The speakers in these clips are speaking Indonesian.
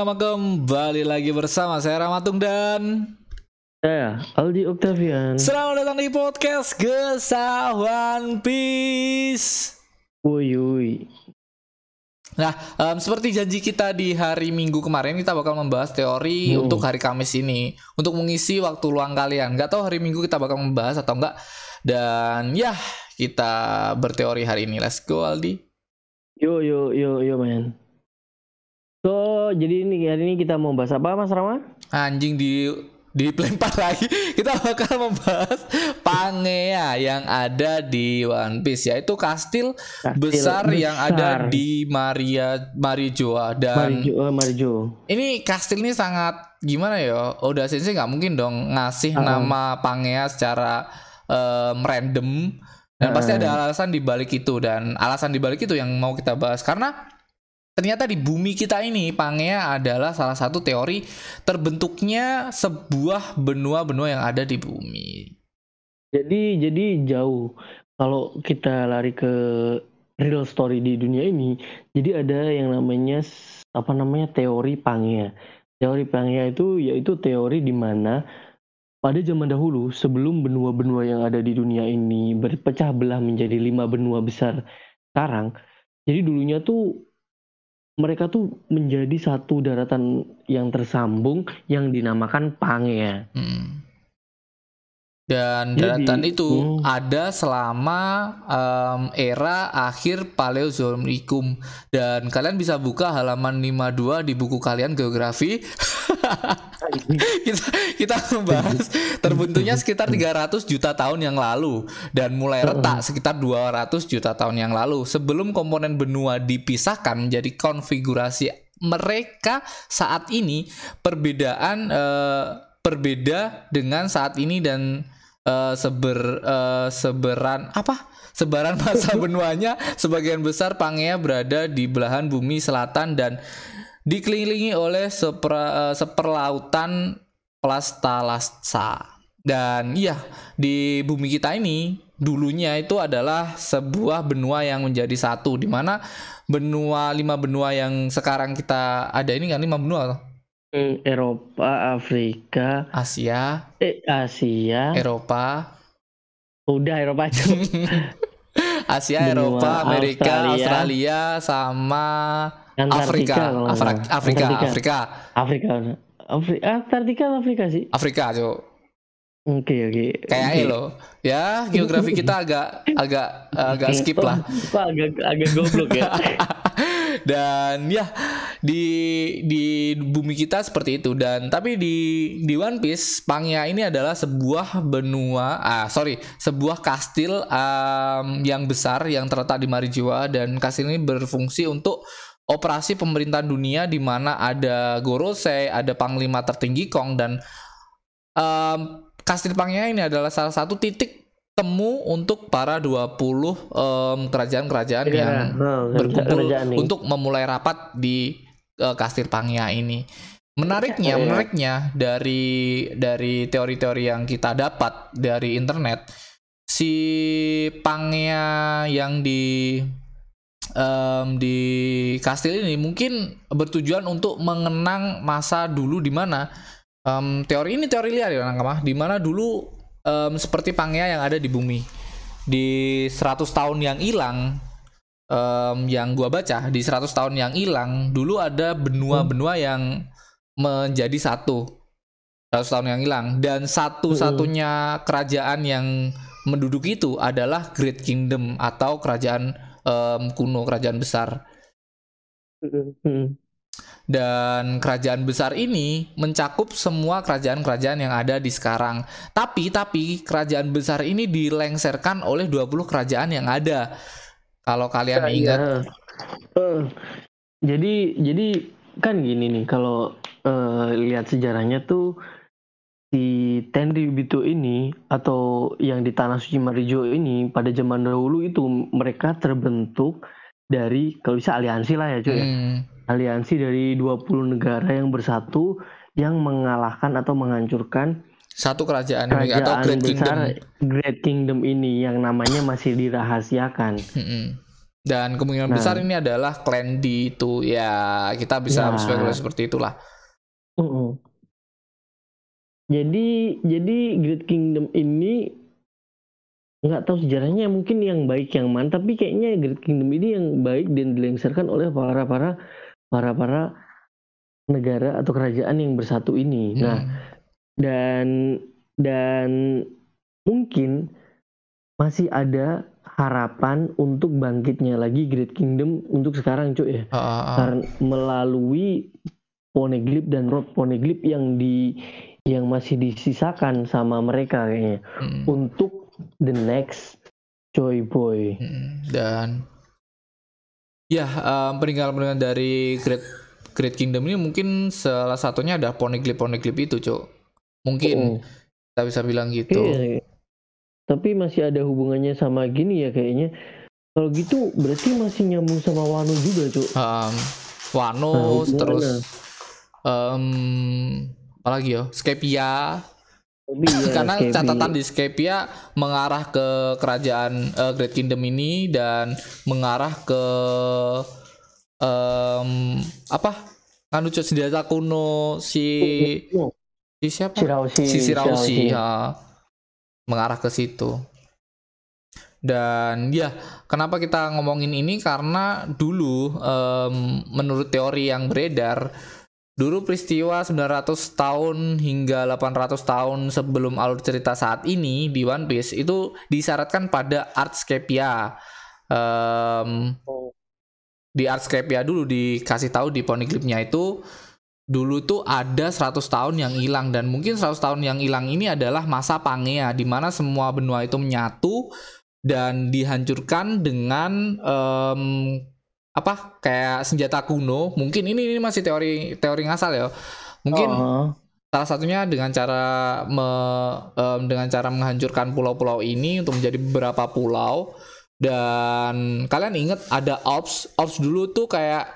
yo, nakama kembali lagi bersama saya Ramatung dan saya Aldi Octavian. Selamat datang di podcast Gesah One Piece. Woi, woi. Nah, um, seperti janji kita di hari Minggu kemarin, kita bakal membahas teori Hmm. untuk hari Kamis ini untuk mengisi waktu luang kalian. Gak tahu hari Minggu kita bakal membahas atau enggak. Dan ya, kita berteori hari ini. Let's go, Aldi. Yo, yo, yo, yo, man. So, jadi ini hari ini kita mau bahas apa, Mas Rama? Anjing di dilempar lagi. Kita bakal membahas Pangea yang ada di One Piece yaitu kastil, Kastil besar, yang ada besar. di Maria Marijoa dan Marijo, eh, Marijo. ini kastil ini sangat gimana ya? Oda Sensei nggak mungkin dong ngasih Uh-uh. nama Pangea secara em, random dan pasti Uh-uh. ada alasan di balik itu dan alasan di balik itu yang mau kita bahas karena ternyata di bumi kita ini Pangea adalah salah satu teori terbentuknya sebuah benua-benua yang ada di bumi. Jadi, jadi jauh. Kalau kita lari ke real story di dunia ini, jadi ada yang namanya apa namanya teori Pangea. Teori Pangea itu yaitu teori di mana pada zaman dahulu sebelum benua-benua yang ada di dunia ini berpecah belah menjadi lima benua besar sekarang, jadi dulunya tuh mereka tuh menjadi satu daratan yang tersambung yang dinamakan Pangea. Hmm. Dan Jadi, daratan itu hmm. ada selama em, era akhir Paleozoikum dan kalian bisa buka halaman 52 di buku kalian geografi. kita kita membahas. Terbentuknya sekitar 300 juta tahun yang lalu. Dan mulai retak sekitar 200 juta tahun yang lalu. Sebelum komponen benua dipisahkan menjadi konfigurasi mereka saat ini perbedaan eh, berbeda dengan saat ini dan eh, seber eh, seberan apa? Sebaran masa benuanya sebagian besar Pangea berada di belahan bumi selatan dan dikelilingi oleh sepra- eh, seperlautan Plastalasa. Dan iya, di bumi kita ini dulunya itu adalah sebuah benua yang menjadi satu di mana benua lima benua yang sekarang kita ada ini kan? Lima benua Eropa, Afrika, Asia, eh Asia, Eropa, udah Eropa aja. Asia, Benua Eropa, Amerika, Australia. Australia, sama Afrika, Antartika kalau nggak Afra- salah. Afrika, Antartika. Afrika, Afrika, Afri- Antartika atau Afrika sih? Afrika, Cuk. Oke oke. Kayaknya Oke. lo. Ya, geografi kita agak agak agak skip lah. Kok agak agak goblok ya. Dan ya di di bumi kita seperti itu. Dan tapi di di One Piece Pangea ini adalah sebuah benua ah sorry sebuah kastil am, yang besar yang terletak di Marijoa dan kastil ini berfungsi untuk operasi pemerintahan dunia di mana ada Gorosei, ada panglima tertinggi Kong dan am, kastil Pangea ini adalah salah satu titik temu untuk para 20 em, kerajaan-kerajaan yang Negara. Nah, berkumpul kerajaan untuk memulai rapat di eh, kastil Pangea ini. Menariknya, Iya. menariknya dari dari teori-teori yang kita dapat dari internet, si Pangea yang di em, di kastil ini mungkin bertujuan untuk mengenang masa dulu di mana em, teori ini teori liar ya di mana dulu em, seperti Pangea yang ada di bumi. Di 100 tahun yang hilang em, yang gua baca di 100 tahun yang hilang dulu ada benua-benua yang menjadi satu. 100 tahun yang hilang. Dan satu-satunya kerajaan yang menduduki itu adalah Great Kingdom atau kerajaan em, kuno kerajaan besar. Hmm. Dan kerajaan besar ini mencakup semua kerajaan-kerajaan yang ada di sekarang. Tapi tapi kerajaan besar ini dilengserkan oleh 20 kerajaan yang ada. Kalau kalian Iya. ingat Eh, jadi jadi kan gini nih kalau eh, lihat sejarahnya tuh si Tenryubito ini atau yang di tanah suci Marijo ini pada zaman dahulu itu mereka terbentuk dari kalau bisa aliansi lah ya cuy ya. Aliansi dari 20 negara yang bersatu yang mengalahkan atau menghancurkan satu kerajaan, ini atau kerajaan Great Kingdom. besar Great Kingdom ini yang namanya masih dirahasiakan. Dan kemungkinan Nah. besar ini adalah clan D itu ya kita bisa Ya. berspekulasi seperti itulah. Mm-mm. Jadi jadi Great Kingdom ini nggak tahu sejarahnya mungkin yang baik yang mana tapi kayaknya Great Kingdom ini yang baik dan dilengsarkan oleh para para para para negara atau kerajaan yang bersatu ini. Nah, Hmm. dan dan mungkin masih ada harapan untuk bangkitnya lagi Great Kingdom untuk sekarang cuy ya ah, ah. karena melalui Poneglyph dan Road Poneglyph yang di yang masih disisakan sama mereka kayaknya Hmm. untuk the next Joy Boy. Mm, dan ya em, peninggalan-peninggalan dari Great Great Kingdom ini mungkin salah satunya ada poneglyph itu cok mungkin Oh, kita bisa bilang gitu iya. Tapi masih ada hubungannya sama gini ya kayaknya. Kalau gitu berarti masih nyambung sama Wano juga, Cuk. Em, Wano Nah, terus em apalagi ya Skypia Ya, karena catatan di Skypia mengarah ke kerajaan eh, Great Kingdom ini dan mengarah ke em apa? Lucu senjata kuno si Oh, si siapa? Shiraushi, si Shiraushi Shiraushi. ya. mengarah ke situ. Dan ya kenapa kita ngomongin ini? Karena dulu em, menurut teori yang beredar dulu peristiwa 900 tahun hingga 800 tahun sebelum alur cerita saat ini di One Piece itu disyaratkan pada Artscapia Em, Oh. di Artscapia dulu dikasih tahu di Poneglyphnya itu dulu tuh ada 100 tahun yang hilang dan mungkin 100 tahun yang hilang ini adalah masa Pangea di mana semua benua itu menyatu dan dihancurkan dengan em, apa? Kayak senjata kuno. Mungkin ini ini masih teori teori ngasal ya. Mungkin Oh, salah satunya dengan cara me- em, dengan cara menghancurkan pulau-pulau ini untuk menjadi beberapa pulau. Dan kalian ingat ada ops ops dulu tuh kayak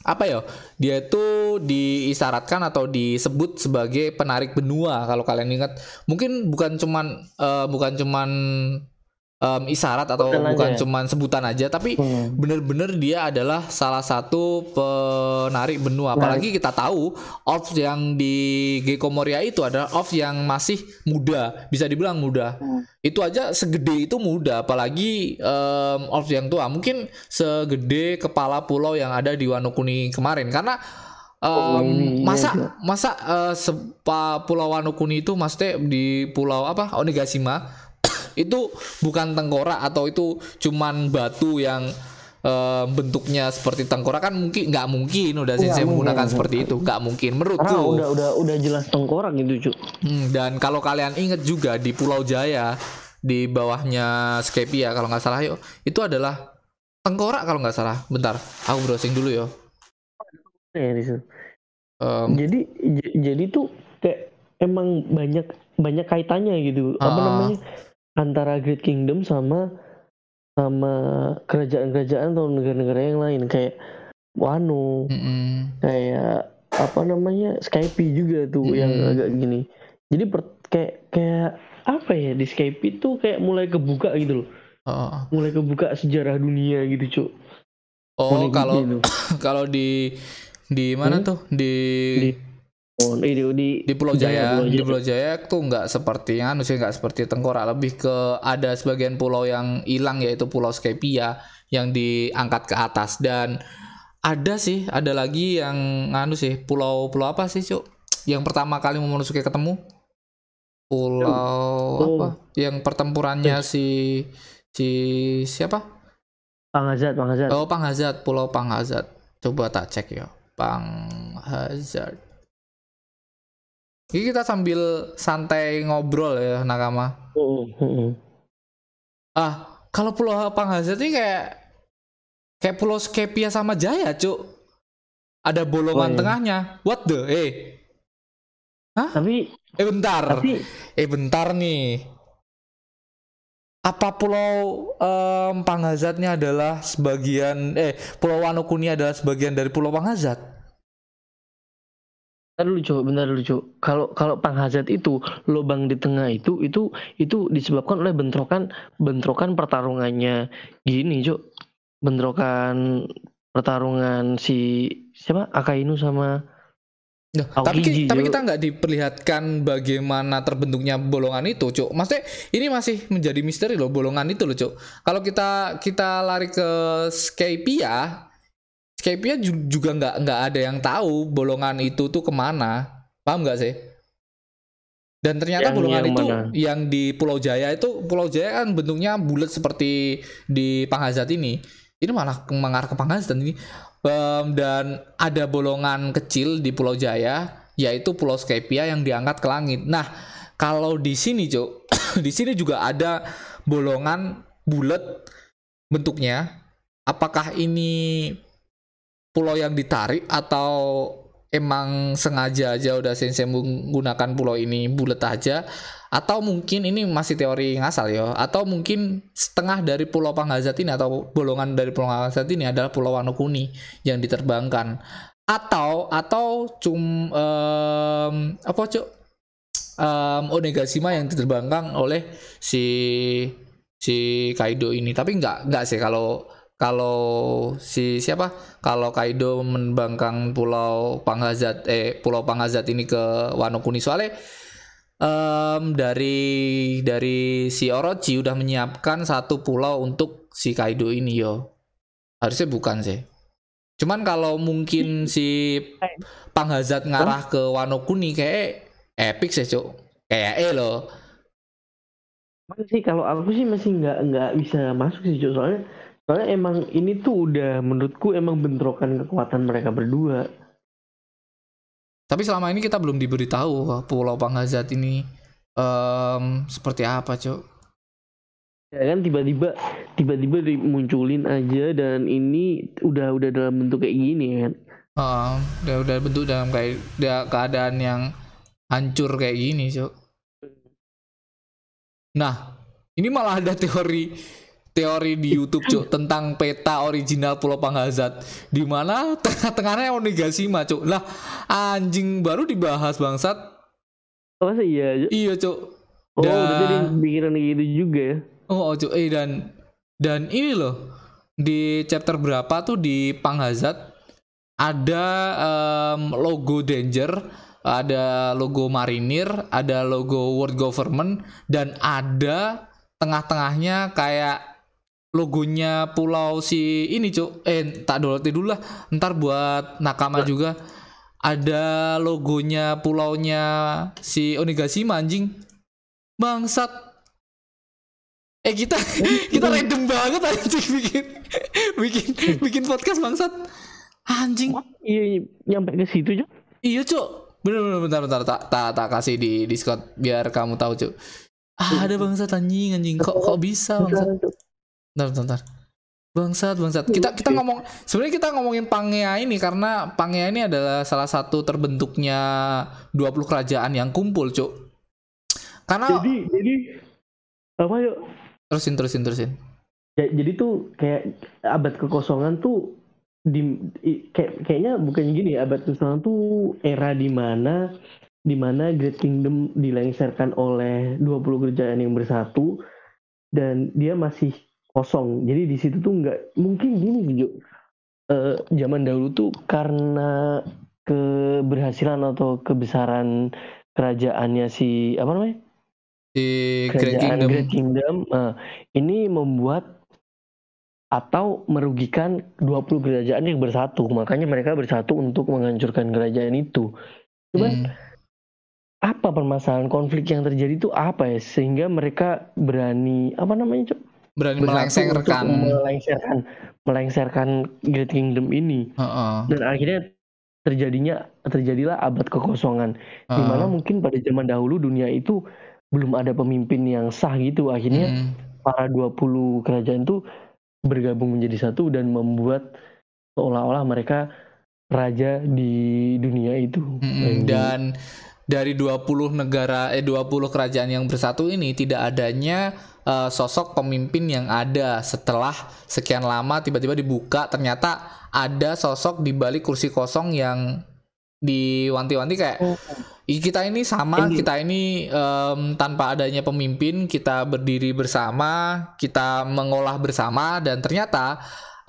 apa ya dia itu diisyaratkan atau disebut sebagai penarik benua kalau kalian ingat. Mungkin bukan cuman eh, bukan cuman em, isyarat atau Sebutan bukan aja. cuman sebutan aja tapi hmm. bener-bener dia adalah salah satu penarik benua. Apalagi kita tahu off yang di Gecko Moria itu adalah off yang masih muda, bisa dibilang muda. Hmm. Itu aja segede itu muda, apalagi em, off yang tua. Mungkin segede kepala pulau yang ada di Wano Kuni kemarin karena Oh, iya, masa iya. masa eh, sepa Pulau Wano Kuni itu maksudnya di pulau apa Onigashima itu bukan tengkorak atau itu cuman batu yang eh, bentuknya seperti tengkorak kan mungkin nggak mungkin udah sensei mungkin. menggunakan seperti itu nggak mungkin Karena menurutku udah udah udah jelas tengkorak gitu, Cuk. Hmm, dan kalau kalian inget juga di Pulau Jaya di bawahnya Skypia kalau nggak salah yuk itu adalah tengkorak kalau nggak salah bentar aku browsing dulu yo Ya, situ. Em, Jadi jadi tuh kayak emang banyak banyak kaitannya gitu. Apa Ah. namanya? Antara Great Kingdom sama sama kerajaan-kerajaan atau negara-negara yang lain kayak Wano, mm-mm. kayak apa namanya? Skype juga tuh yang Mm-mm. agak gini. Jadi per- kayak kayak apa ya di Skype itu kayak mulai kebuka gitu loh. Oh. Mulai kebuka sejarah dunia gitu, Cuk. Oh, Moneglyph kalau kalau di di mana Hmm? tuh di Di- di, di, di Pulau Jaya, Pulau di Jaya. Pulau Jaya tuh nggak seperti anu sih nggak seperti tengkorak. Lebih ke ada sebagian pulau yang hilang yaitu Pulau Skypia yang diangkat ke atas. Dan ada sih ada lagi yang anu sih pulau pulau apa sih cuk? Yang pertama kali Momonosuke ketemu? Pulau Oh. apa? Yang pertempurannya si si siapa? Pangazat, Pangazat. oh Panghazat Pulau Panghazat coba tak cek ya Panghazat ini kita sambil santai ngobrol ya nakama. Oh, oh. ah kalau Pulau Panghazat ini kayak kayak Pulau Skypia sama Jaya cuk. Ada bolongan Oh, iya. tengahnya. What the eh. Tapi eh bentar. tapi eh bentar nih. Apa pulau em, Panghazatnya adalah sebagian eh Pulau Wanokuni adalah sebagian dari Pulau Panghazat bentar dulu Cuk, bentar dulu Cuk. Kalau kalau Panghazat itu lubang di tengah itu itu itu disebabkan oleh bentrokan bentrokan pertarungannya gini Cuk. bentrokan pertarungan si siapa Akainu sama Nah, tapi ki- tapi kita nggak diperlihatkan bagaimana terbentuknya bolongan itu, cuk. Maksudnya ini masih menjadi misteri loh bolongan itu loh, cuk. Kalau kita kita lari ke Skypia, Skypia juga nggak nggak ada yang tahu bolongan itu tuh ke mana, paham nggak sih? Dan ternyata yang, bolongan yang itu mana? yang di Pulau Jaya itu Pulau Jaya kan bentuknya bulat seperti di Panghazat ini. Ini malah mengarah ke Panghazat ini um, dan ada bolongan kecil di Pulau Jaya yaitu Pulau Skypia yang diangkat ke langit. Nah, kalau di sini, Cok, di sini juga ada bolongan bulat bentuknya. Apakah ini pulau yang ditarik atau emang sengaja aja udah sensei menggunakan pulau ini bulat aja? Atau mungkin ini masih teori ngasal ya? Atau mungkin setengah dari pulau Panghazat ini atau bolongan dari pulau Panghazat ini adalah pulau Wanokuni yang diterbangkan. Atau atau cum um, apa cok um, Onegashima yang diterbangkan oleh si si Kaido ini. Tapi nggak nggak sih kalau kalau si siapa kalau Kaido menerbangkan pulau Panghazat eh pulau Panghazat ini ke Wanokuni soalnya um, dari dari si Orochi udah menyiapkan satu pulau untuk si Kaido ini yo. Harusnya bukan sih. Cuman kalau mungkin si Panghazat ngarah ke Wano Kuni kayak epic sih, Cuk. Kayak eh lo. Masih kalau aku sih masih nggak nggak bisa masuk sih, Cuk. Soalnya soalnya emang ini tuh udah menurutku emang bentrokan kekuatan mereka berdua. Tapi selama ini kita belum diberitahu Pulau Panghazat ini um, seperti apa, Cok. Ya kan tiba-tiba tiba-tiba dimunculin aja dan ini udah udah dalam bentuk kayak gini kan. Uh, udah udah bentuk dalam kayak udah keadaan yang hancur kayak gini, Cok. Nah, ini malah ada teori teori di YouTube cuk tentang peta original Pulau Panghazat di mana tengah-tengahnya Onigashima cuk. Lah anjing baru dibahas bangsat. Oh iya iya cuk. Oh jadi pikiran gitu juga ya? Oh, oh cuk. Eh dan dan ini loh di chapter berapa tuh di Panghazat ada um, logo Danger ada logo Marinir ada logo World Government dan ada tengah-tengahnya kayak logonya pulau si ini cuk. Eh tak download dulu lah. Ntar buat nakama juga. Ada logonya pulaunya si Onigashima anjing. Bangsat. Eh kita kita random banget anjing bikin. Bikin bikin podcast bangsat. Anjing. Iya nyampe ke situ cuk. Iya cuk. Bener bener bentar bentar. Tak tak ta, kasih di discord biar kamu tahu cuk. Ah, ada bangsat anjing anjing. Kok kok bisa bangsat Bentar, bentar, Bangsat, bangsat. Kita kita ngomong sebenarnya kita ngomongin Pangea ini karena Pangea ini adalah salah satu terbentuknya 20 kerajaan yang kumpul, Cuk. Karena Jadi jadi apa yuk? Terusin terusin terusin. Ya, jadi tuh kayak abad kekosongan tuh di kayak kayaknya bukan gini abad kekosongan tuh era di mana di mana Great Kingdom dilengsarkan oleh 20 kerajaan yang bersatu dan dia masih kosong. Jadi di situ tuh nggak mungkin gini Jo. Uh, zaman dahulu tuh karena keberhasilan atau kebesaran kerajaannya si apa namanya? Si Great Kingdom. Great Kingdom uh, ini membuat atau merugikan 20 kerajaan yang bersatu. Makanya mereka bersatu untuk menghancurkan kerajaan itu. Cuman hmm. apa permasalahan konflik yang terjadi itu apa ya sehingga mereka berani apa namanya, Cok? Berani melengsarkan melengsarkan melengsarkan Great Kingdom ini uh -uh. dan akhirnya terjadinya terjadilah abad kekosongan uh. di mana mungkin pada zaman dahulu dunia itu belum ada pemimpin yang sah gitu akhirnya hmm. para 20 kerajaan itu bergabung menjadi satu dan membuat seolah-olah mereka raja di dunia itu hmm, dan dari 20 negara eh 20 kerajaan yang bersatu ini tidak adanya uh, sosok pemimpin yang ada setelah sekian lama tiba-tiba dibuka ternyata ada sosok di balik kursi kosong yang diwanti-wanti kayak oh. kita ini sama kita ini um, tanpa adanya pemimpin kita berdiri bersama kita mengolah bersama dan ternyata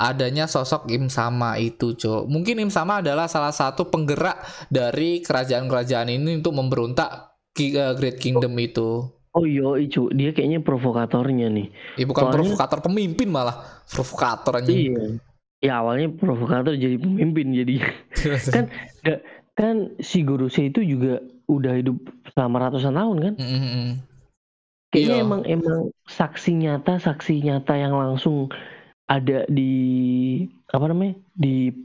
adanya sosok Im Sama itu, Cok. Mungkin Im Sama adalah salah satu penggerak dari kerajaan-kerajaan ini untuk memberontak uh, Great Kingdom itu. Oh iya, Icu, dia kayaknya provokatornya nih. Ya, bukan Soalnya... provokator pemimpin malah, provokator aja. Iya. Ya awalnya provokator jadi pemimpin jadi kan kan si Gorose itu juga udah hidup selama ratusan tahun kan? Mm -hmm. Kayaknya iya. emang emang saksi nyata saksi nyata yang langsung ada di apa namanya di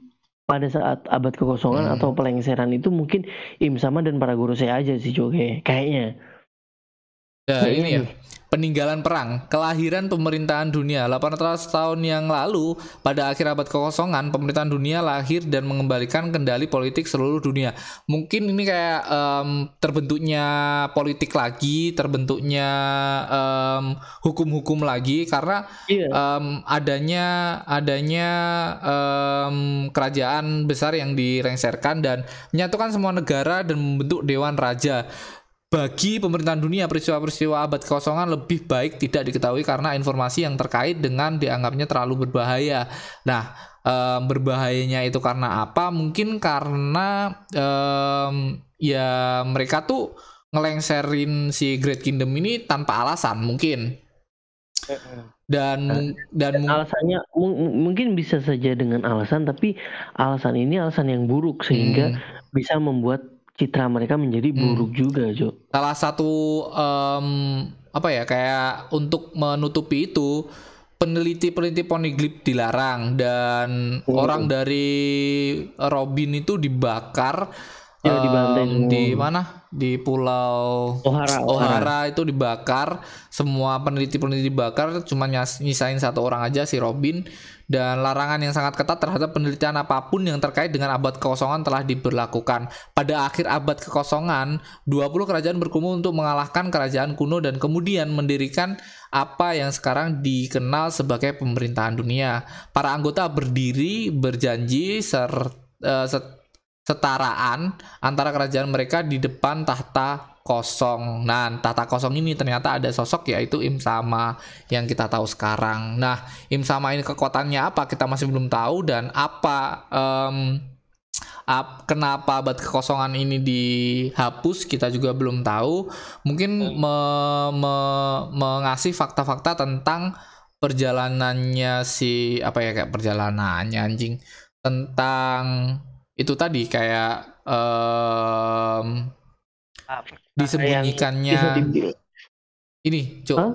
pada saat abad kekosongan hmm. atau pelengseran itu mungkin Im sama dan para guru saya aja sih Joge kayaknya. Ya, ini ya peninggalan perang, kelahiran pemerintahan dunia 800 tahun yang lalu pada akhir abad kekosongan pemerintahan dunia lahir dan mengembalikan kendali politik seluruh dunia. Mungkin ini kayak um, terbentuknya politik lagi, terbentuknya hukum-hukum lagi karena yeah. Um, adanya adanya um, kerajaan besar yang direngserkan dan menyatukan semua negara dan membentuk dewan raja bagi pemerintahan dunia peristiwa-peristiwa abad kekosongan lebih baik tidak diketahui karena informasi yang terkait dengan dianggapnya terlalu berbahaya. Nah, um, berbahayanya itu karena apa? Mungkin karena um, ya mereka tuh ngelengserin si Great Kingdom ini tanpa alasan mungkin. Dan nah, dan alasannya mungkin bisa saja dengan alasan tapi alasan ini alasan yang buruk sehingga hmm. bisa membuat citra mereka menjadi hmm. buruk hmm. juga, Jo. Salah satu um, apa ya kayak untuk menutupi itu peneliti-peneliti poniglip dilarang dan hmm. orang dari Robin itu dibakar ya, um, di mana di pulau Ohara, Ohara, Ohara itu dibakar semua peneliti-peneliti dibakar cuma nyisain satu orang aja si Robin dan larangan yang sangat ketat terhadap penelitian apa pun yang terkait dengan abad kekosongan telah diberlakukan. Pada akhir abad kekosongan, 20 kerajaan berkumpul untuk mengalahkan kerajaan kuno dan kemudian mendirikan apa yang sekarang dikenal sebagai pemerintahan dunia. Para anggota berdiri berjanji ser, uh, setaraan antara kerajaan mereka di depan tahta kosong. Nah, tata kosong ini ternyata ada sosok yaitu Im Sama yang kita tahu sekarang. Nah, Im Sama ini kekuatannya apa kita masih belum tahu dan apa um, ap, kenapa abad kekosongan ini dihapus kita juga belum tahu. Mungkin hmm. me, me, mengasih fakta-fakta tentang perjalanannya si apa ya kayak perjalanannya anjing tentang itu tadi kayak um, disembunyikannya. Ini cok huh?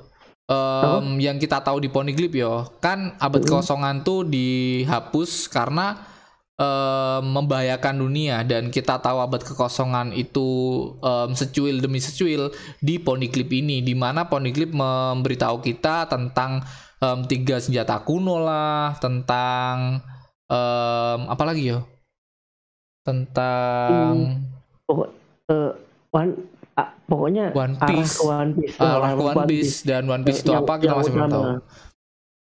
um, yang kita tahu di Poniglip yo. Kan abad kosongan tuh dihapus karena um, membahayakan dunia. Dan kita tahu abad kekosongan itu um, secuil demi secuil di Poniglip ini. Di mana Poniglip memberitahu kita tentang um, tiga senjata kuno lah tentang um, apa lagi yo? Tentang hmm, pokok uh, One uh, pokoknya One Piece, arah One Piece, arah One, One Piece. Dan One Piece itu apa kita masih belum tahu.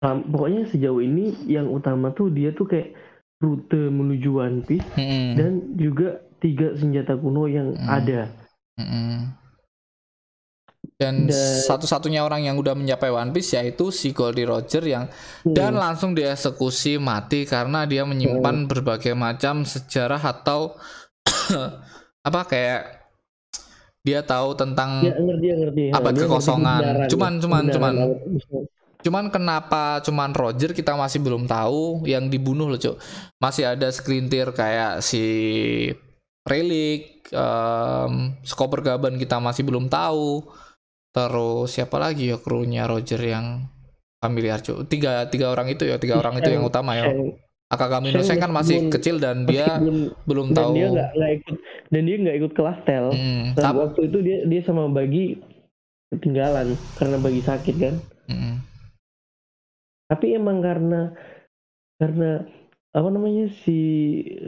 Um, pokoknya sejauh ini yang utama tuh dia tuh kayak rute menuju One Piece hmm. dan juga tiga senjata kuno yang hmm. ada. Hmm. Dan, dan satu-satunya orang yang udah mencapai One Piece yaitu si Goldie Roger yang hmm. dan langsung dieksekusi mati karena dia menyimpan hmm. berbagai macam sejarah atau apa kayak dia tahu tentang ya, ngerti, ngerti. abad dia kekosongan. Ngerti cuman cuman cuman cuman kenapa cuman Roger kita masih belum tahu yang dibunuh loh, Cuk. Masih ada sekelintir kayak si Relik, um, Skoper Gaban kita masih belum tahu. Terus siapa lagi ya krunya Roger yang familiar, Cuk. Tiga tiga orang itu ya, tiga orang itu yang utama ya. Akagami Nuseng kan masih kecil dan dia belum, belum dan tahu. Dia gak, gak ikut dan dia nggak ikut kelas tel. Hmm, nah, waktu itu dia dia sama bagi ketinggalan karena bagi sakit kan. Hmm. Tapi emang karena karena apa namanya si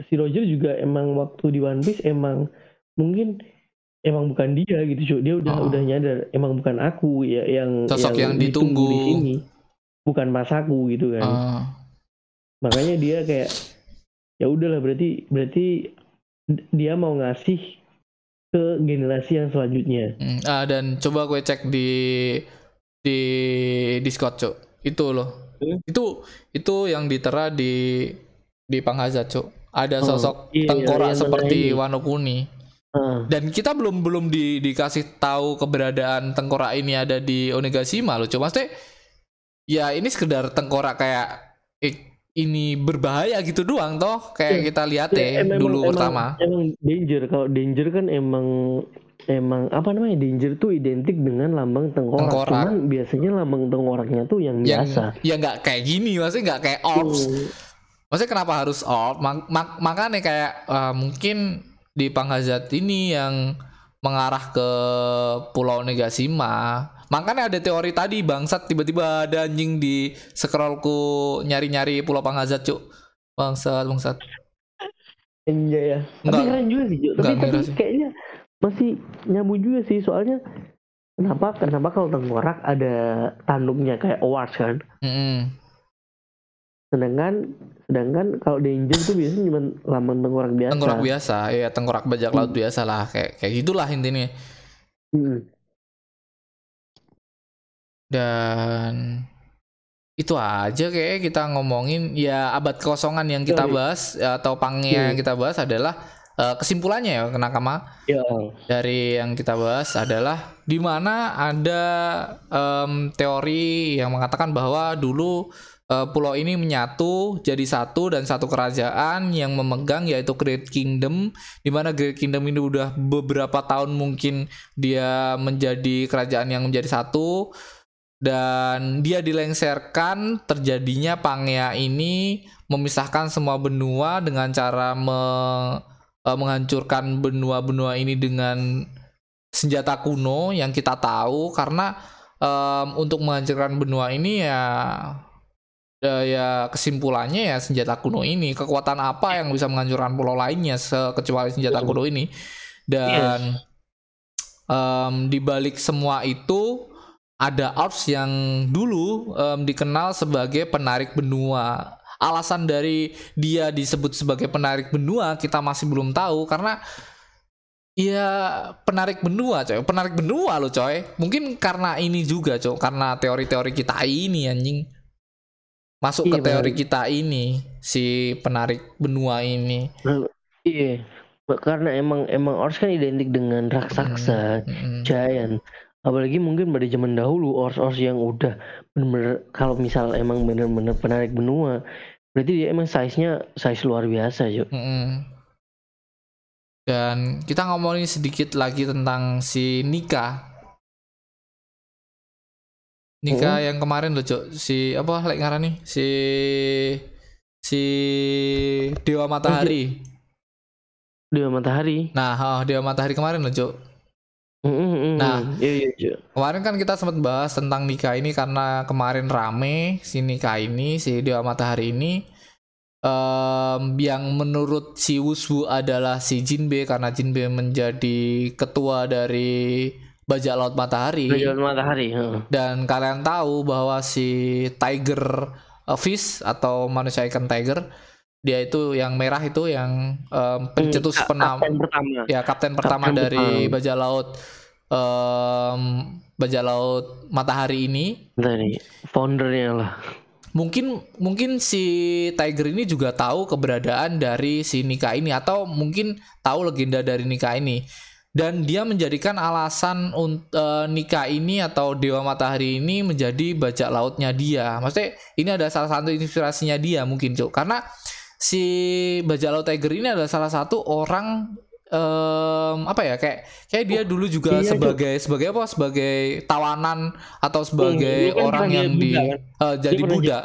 si Roger juga emang waktu di One Piece emang mungkin emang bukan dia gitu dia udah oh. udah nyadar emang bukan aku ya yang sosok yang, yang ditunggu di sini bukan mas aku gitu kan oh makanya dia kayak ya udahlah berarti berarti dia mau ngasih ke generasi yang selanjutnya. Hmm, ah, dan coba gue cek di di Discord cok itu loh Hmm. Itu itu yang ditera di di Panghazat, Cuk. Ada Oh, sosok iya, tengkorak yang seperti ini? Wano Kuni. Ah, Dan kita belum belum di, dikasih tahu keberadaan tengkorak ini ada di Onigashima loh. Cuma maksudnya ya ini sekedar tengkorak kayak eh, ini berbahaya gitu doang toh kayak Iya. kita lihat ya, ya emang- dulu emang- pertama. Emang danger kalau danger kan emang emang apa namanya danger tuh identik dengan lambang tengkorak. Tengkorak. Cuman biasanya lambang tengkoraknya tuh yang Yang biasa. ya nggak kayak gini, maksudnya nggak kayak orbs. Hmm. Maksudnya kenapa harus orb? Mak- mak- makanya kayak ah, mungkin di Panghazat ini yang mengarah ke Pulau Negashima. Makanya ada teori tadi bangsat tiba-tiba ada anjing di scrollku nyari-nyari Pulau Panghazat, Cuk. Bangsat, bangsat. Enggak ya. Tapi Enggak. keren juga sih, Jo. Tapi, Enggak tapi sih. kayaknya masih nyambung juga sih soalnya kenapa kenapa kalau tengkorak ada tanduknya kayak awards kan. Mm-mm. Sedangkan sedangkan kalau danger tuh biasanya cuma lambang tengkorak biasa. Tengkorak biasa, ya tengkorak bajak laut biasa lah, kayak kayak gitulah intinya. Hmm. Dan itu aja kayak kita ngomongin ya abad kosongan yang kita bahas atau pangnya yang kita bahas adalah eh, kesimpulannya ya Kenakama Ya. dari yang kita bahas adalah di mana ada em, teori yang mengatakan bahwa dulu eh, pulau ini menyatu jadi satu dan satu kerajaan yang memegang yaitu Great Kingdom di mana Great Kingdom ini udah beberapa tahun mungkin dia menjadi kerajaan yang menjadi satu dan dia dilengsarkan terjadinya Pangea ini memisahkan semua benua dengan cara me- eh, menghancurkan benua-benua ini dengan senjata kuno yang kita tahu. Karena em, untuk menghancurkan benua ini ya ya, ya kesimpulannya ya senjata kuno ini. Kekuatan apa yang bisa menghancurkan pulau lainnya kecuali senjata kuno ini? Dan em, di balik semua itu ada Alps yang dulu em, dikenal sebagai penarik benua. Alasan dari dia disebut sebagai penarik benua kita masih belum tahu karena ya penarik benua coy, penarik benua loh coy. Mungkin karena ini juga coy, karena teori-teori kita ini anjing. Masuk ke Iya, teori benar. kita ini si penarik benua ini. Iya. Karena emang emang Ors kan identik dengan raksasa, Mm-mm. giant. Apalagi mungkin pada zaman dahulu Ors-Ors yang udah bener-bener kalau misal emang bener-bener penarik benua, berarti dia emang size-nya size luar biasa, Jo. Mm-mm. Dan kita ngomongin sedikit lagi tentang si Nika. Nika yang kemarin loh, Cok. Si apa lek ngarani? Si si Dewa Matahari. Dia matahari. Nah, oh, Dewa Matahari kemarin loh, Cok. Mm, mm, mm. Nah. iya iya, Jo. Kemarin kan kita sempat bahas tentang Nika ini karena kemarin rame si Nika ini, si Dewa Matahari ini em, yang menurut si Wuswu adalah si Jinbe karena Jinbe menjadi ketua dari Bajak Laut Matahari Jalan matahari, heeh. dan kalian tahu bahwa si Tiger Fish atau manusia ikan tiger dia itu yang merah itu yang em, pencetus Ka- penam kapten pertama. ya kapten pertama Kapten dari pertama. bajak laut em, bajak laut matahari ini nih, foundernya lah. mungkin mungkin si Tiger ini juga tahu keberadaan dari si Nika ini atau mungkin tahu legenda dari Nika ini dan dia menjadikan alasan untuk Nika ini atau Dewa Matahari ini menjadi bajak lautnya dia. Maksudnya ini ada salah satu inspirasinya dia mungkin cuk karena si bajak laut Tiger ini adalah salah satu orang em, apa ya kayak kayak dia dulu juga iya, Cuk. sebagai sebagai apa sebagai tawanan atau sebagai dia kan orang yang jadi di budak kan? eh, jadi budak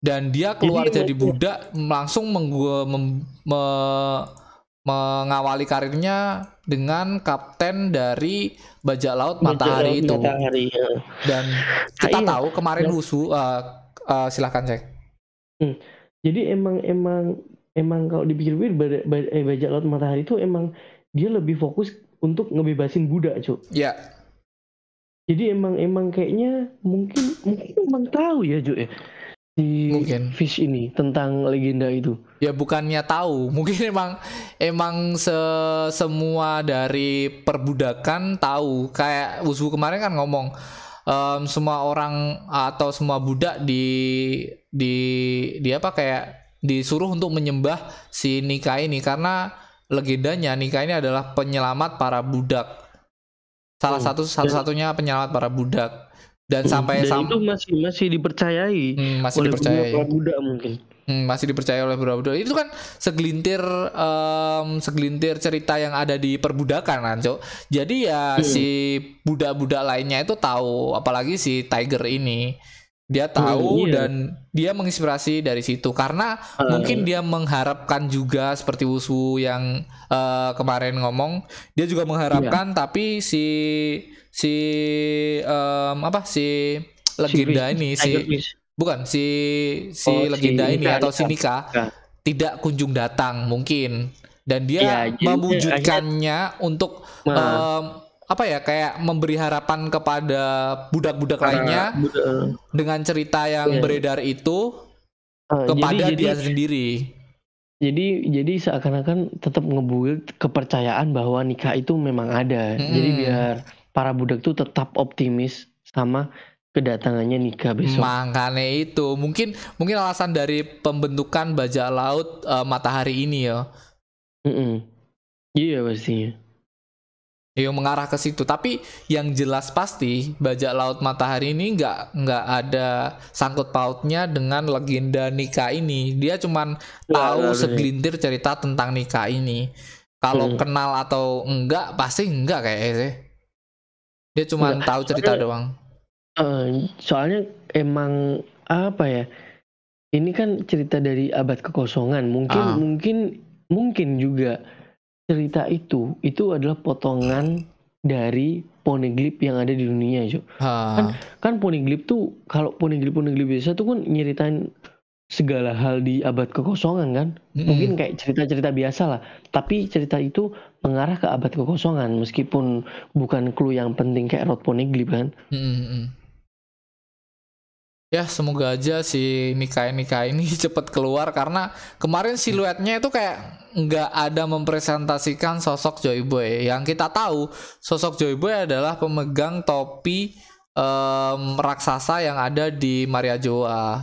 dan dia keluar Jadi jadi, langsung menggu- mem- me- mengawali karirnya dengan kapten dari bajak laut matahari itu Matahari, heeh. dan kita iya. tahu kemarin Ya. Wusu eh, eh, silahkan cek Jadi emang emang emang kalau dipikir-pikir eh, bajak laut matahari itu emang dia lebih fokus untuk ngebebasin budak, Cuk. ya Jadi emang emang kayaknya mungkin mungkin emang tahu ya, Cuk ya. Si Mungkin. Fish ini tentang legenda itu. ya bukannya tahu mungkin emang emang se- semua dari perbudakan tahu kayak Wusu kemarin kan ngomong um, semua orang atau semua budak di di di apa kayak disuruh untuk menyembah si Nika ini karena legendanya Nika ini adalah penyelamat para budak. Salah Oh, satu satu-satunya penyelamat para budak. Dan sampai dan sam itu masih masih dipercayai Hmm, masih oleh dipercayai. beberapa budak mungkin. Hmm, masih dipercaya oleh beberapa budak. Itu kan segelintir em, segelintir cerita yang ada di perbudakan kan, Cok. Jadi ya Hmm. si budak-budak lainnya itu tahu, apalagi si Tiger ini. Dia tahu iya. dan dia menginspirasi dari situ karena Ah. mungkin dia mengharapkan juga seperti Wuswu yang eh, kemarin ngomong, dia juga Iya. mengharapkan tapi si si em, apa si legenda Fish, ini si bukan si si Oh, si legenda ini Nika, atau si Nika. Nika tidak kunjung datang mungkin dan dia Iya, jadi mewujudkannya untuk Nah. em, apa ya kayak memberi harapan kepada budak-budak lainnya Budak- dengan cerita yang Iya. beredar itu eh, kepada jadi, dia jadi sendiri. jadi jadi seakan-akan tetap ngebuild kepercayaan bahwa nikah itu memang ada. Mm-mm. Jadi biar para budak tuh tetap optimis sama kedatangannya nikah besok. Makanya itu mungkin mungkin alasan dari pembentukan bajak laut eh, matahari ini ya. Mm-mm. Iya pastinya. Yang mengarah ke situ. Tapi yang jelas pasti bajak laut matahari ini nggak nggak ada sangkut pautnya dengan legenda Nika ini. Dia cuman Nggak tahu ada, segelintir cerita tentang Nika ini. Kalau Hmm. kenal atau enggak pasti enggak kayaknya sih. Dia cuman Nggak, tahu cerita soalnya- doang. Eh, soalnya emang apa ya? Ini kan cerita dari abad kekosongan. Mungkin Ah. mungkin mungkin juga cerita itu itu adalah potongan dari poneglyph yang ada di dunia, Jo. Ha. Kan poneglyph tuh kalau poneglyph poneglyph biasa tuh kan nyeritain segala hal di abad kekosongan kan. Mm-mm. Mungkin kayak cerita-cerita biasa lah. Tapi cerita itu mengarah ke abad kekosongan meskipun bukan clue yang penting kayak Rod Poneglyph kan. Mm-mm. Ya semoga aja si Nika Nika ini cepet keluar karena kemarin siluetnya itu kayak nggak ada mempresentasikan sosok Joy Boy. Yang kita tahu sosok Joy Boy adalah pemegang topi em, raksasa yang ada di Maria Joa.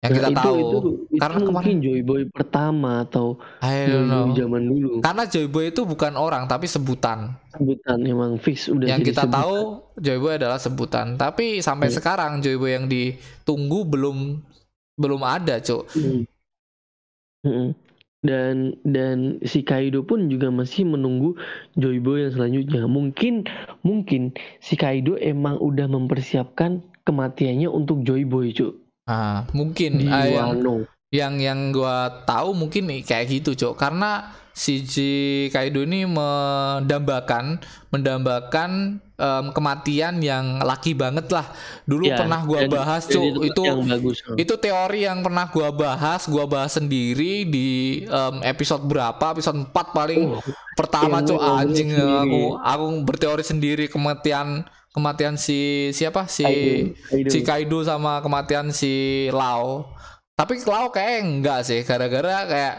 Yang kita Nah, itu, tahu. itu, itu Karena mungkin Joy Boy pertama atau Joy. Boy zaman dulu. Karena Joy Boy itu bukan orang tapi sebutan. Sebutan emang fix udah yang kita sebutan. tahu Joy Boy adalah sebutan. Tapi sampai Iya. sekarang Joy Boy yang ditunggu belum belum ada, Cuk. Mm. Mm-mm. Dan dan si Kaido pun juga masih menunggu Joy Boy yang selanjutnya. Mungkin mungkin si Kaido emang udah mempersiapkan kematiannya untuk Joy Boy, Cuk. Ah, mungkin Di ah, yang yang yang gua tahu mungkin nih kayak gitu, Cok. Karena si J Kaido ini mendambakan mendambakan em, kematian yang laki banget lah. Dulu Ya, pernah gua dan- bahas, Cok. Itu yang bagus. itu teori yang pernah gua bahas, gua bahas sendiri di em, episode berapa? Episode 4 paling Oh, pertama Cok anjing aku aku berteori sendiri kematian kematian si siapa si Kaido, si Kaido sama kematian si Lau. Tapi Lau kayak enggak sih, gara-gara kayak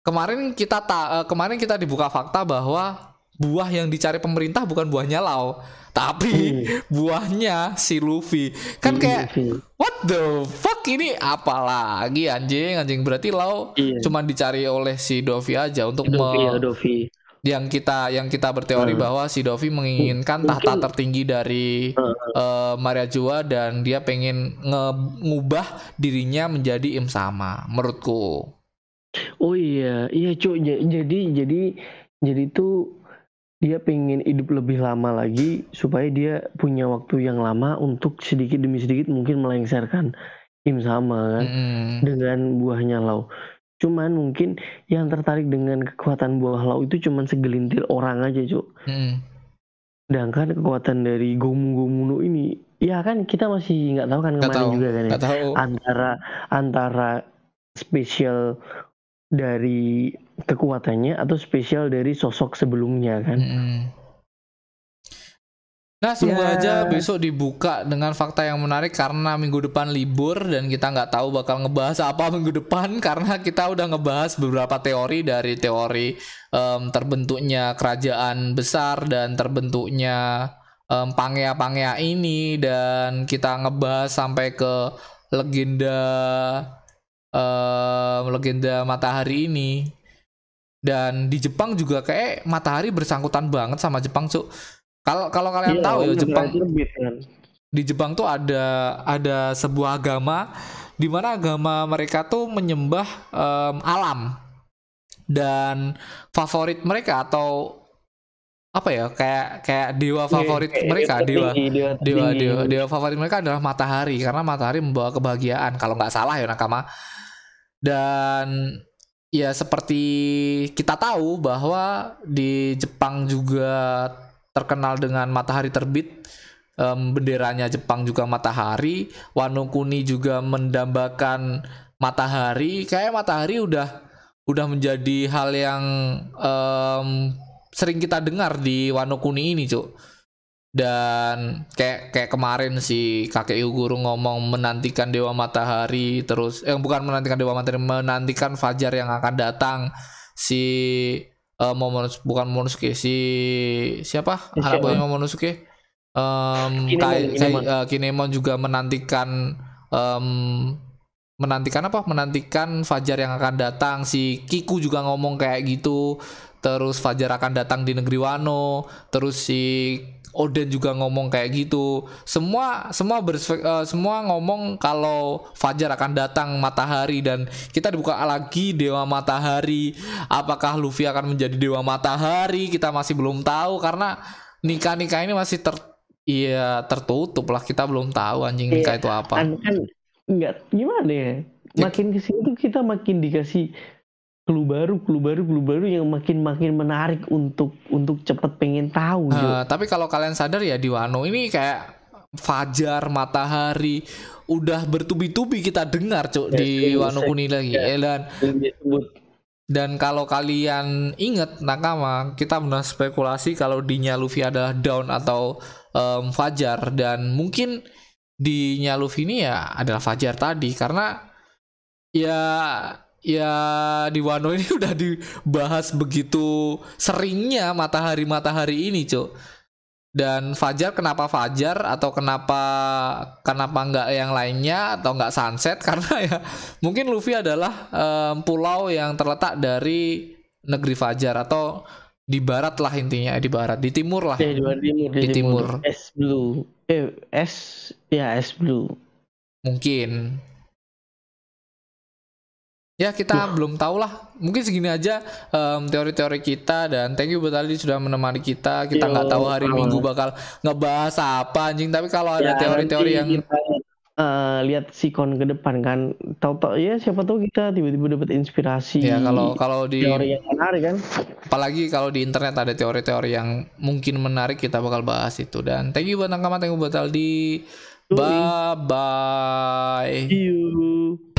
kemarin kita ta eh, kemarin kita dibuka fakta bahwa buah yang dicari pemerintah bukan buahnya Lau, tapi buahnya si Luffy. Kan kayak Luffy. what the fuck ini apa lagi anjing anjing berarti Lau Iya. cuma dicari oleh si Dovi aja untuk Dovi me- ya Dovi. Yang kita yang kita berteori Hmm. bahwa si Dovi menginginkan tahta tertinggi dari Hmm. eh, Maria Joa dan dia pengen nge- ngubah dirinya menjadi im sama menurutku. Oh iya, iya Cuk. Ja- Jadi jadi jadi tuh dia pengen hidup lebih lama lagi supaya dia punya waktu yang lama untuk sedikit demi sedikit mungkin melengsarkan Im sama kan Mm-mm. dengan buahnya Lau. Cuman mungkin yang tertarik dengan kekuatan buah Lau itu cuman segelintir orang aja, Cuk. Mm-mm. Sedangkan kekuatan dari Gomu Gomuno ini, ya kan kita masih nggak tahu kan kemarin tahu, juga kan ya. Tahu. antara antara spesial dari kekuatannya atau spesial dari sosok sebelumnya kan. Mm-mm. Nah semoga Ya. aja besok dibuka dengan fakta yang menarik karena minggu depan libur dan kita nggak tahu bakal ngebahas apa minggu depan karena kita udah ngebahas beberapa teori dari teori em, terbentuknya kerajaan besar dan terbentuknya um, pangea-pangea ini dan kita ngebahas sampai ke legenda um, legenda matahari ini dan di Jepang juga kayak matahari bersangkutan banget sama Jepang cuk kalau kalau kalian iya, tahu ya Jepang kan. di Jepang tuh ada ada sebuah agama di mana agama mereka tuh menyembah um, alam. Dan favorit mereka atau apa ya kayak kayak dewa iya, favorit yeah, mereka dewa dewa dewa dewa dewa favorit mereka adalah matahari karena matahari membawa kebahagiaan kalau nggak salah ya nakama. Dan ya seperti kita tahu bahwa di Jepang juga terkenal dengan matahari terbit. Um, benderanya Jepang juga matahari. Wano Kuni juga mendambakan matahari. Kayak matahari udah udah menjadi hal yang um, sering kita dengar di Wano Kuni ini cuk. Dan kayak kayak kemarin si kakek Guru ngomong menantikan dewa matahari terus yang eh, bukan menantikan dewa matahari menantikan fajar yang akan datang. Si uh, Momonosuke bukan Momonosuke si siapa? Buahnya Momonosuke um, Kinemon, kai, Kinemon. uh, Kinemon juga menantikan um, menantikan apa? Menantikan Fajar yang akan datang. Si Kiku juga ngomong kayak gitu. Terus Fajar akan datang di negeri Wano. Terus si Oden juga ngomong kayak gitu. Semua semua berspe, uh, semua ngomong kalau Fajar akan datang matahari dan kita dibuka lagi dewa matahari. Apakah Luffy akan menjadi dewa matahari? Kita masih belum tahu karena nikah-nikah ini masih ter iya tertutup lah. Kita belum tahu anjing nikah iya, itu apa. Kan, kan enggak gimana ya? Makin ke sini tuh kita makin dikasih clue baru, clue baru, clue baru yang makin makin menarik untuk untuk cepet pengen tahu. Uh, tapi kalau kalian sadar ya di Wano ini kayak fajar, matahari, udah bertubi-tubi kita dengar cuk ya, di Wano Kuni lagi. Ya, dan dan kalau kalian inget nakama, kita pernah spekulasi kalau di Luffy adalah daun atau um, fajar dan mungkin di Luffy ini ya adalah fajar tadi karena ya ya di Wano ini udah dibahas begitu seringnya matahari-matahari ini, Cuk. Dan Fajar kenapa Fajar atau kenapa kenapa nggak yang lainnya atau nggak sunset? Karena ya mungkin Luffy adalah um, pulau yang terletak dari negeri Fajar atau di barat lah intinya di barat di timur lah. Ya, di, timur, di, di timur. timur. Es blue. Eh es ya es blue. Mungkin Ya kita belum tahu lah. Mungkin segini aja um, teori-teori kita dan thank you buat Ali sudah menemani kita. Kita nggak tahu hari. Minggu bakal ngebahas apa anjing. Tapi kalau ada ya, teori-teori yang kita, uh, lihat sikon ke depan kan, tahu-tahu ya siapa tahu kita tiba-tiba dapat inspirasi. Ya kalau kalau di teori yang menarik kan. Apalagi kalau di internet ada teori-teori yang mungkin menarik kita bakal bahas itu. Dan thank you buat Nakama, thank you buat Aldi. Bye bye. See you.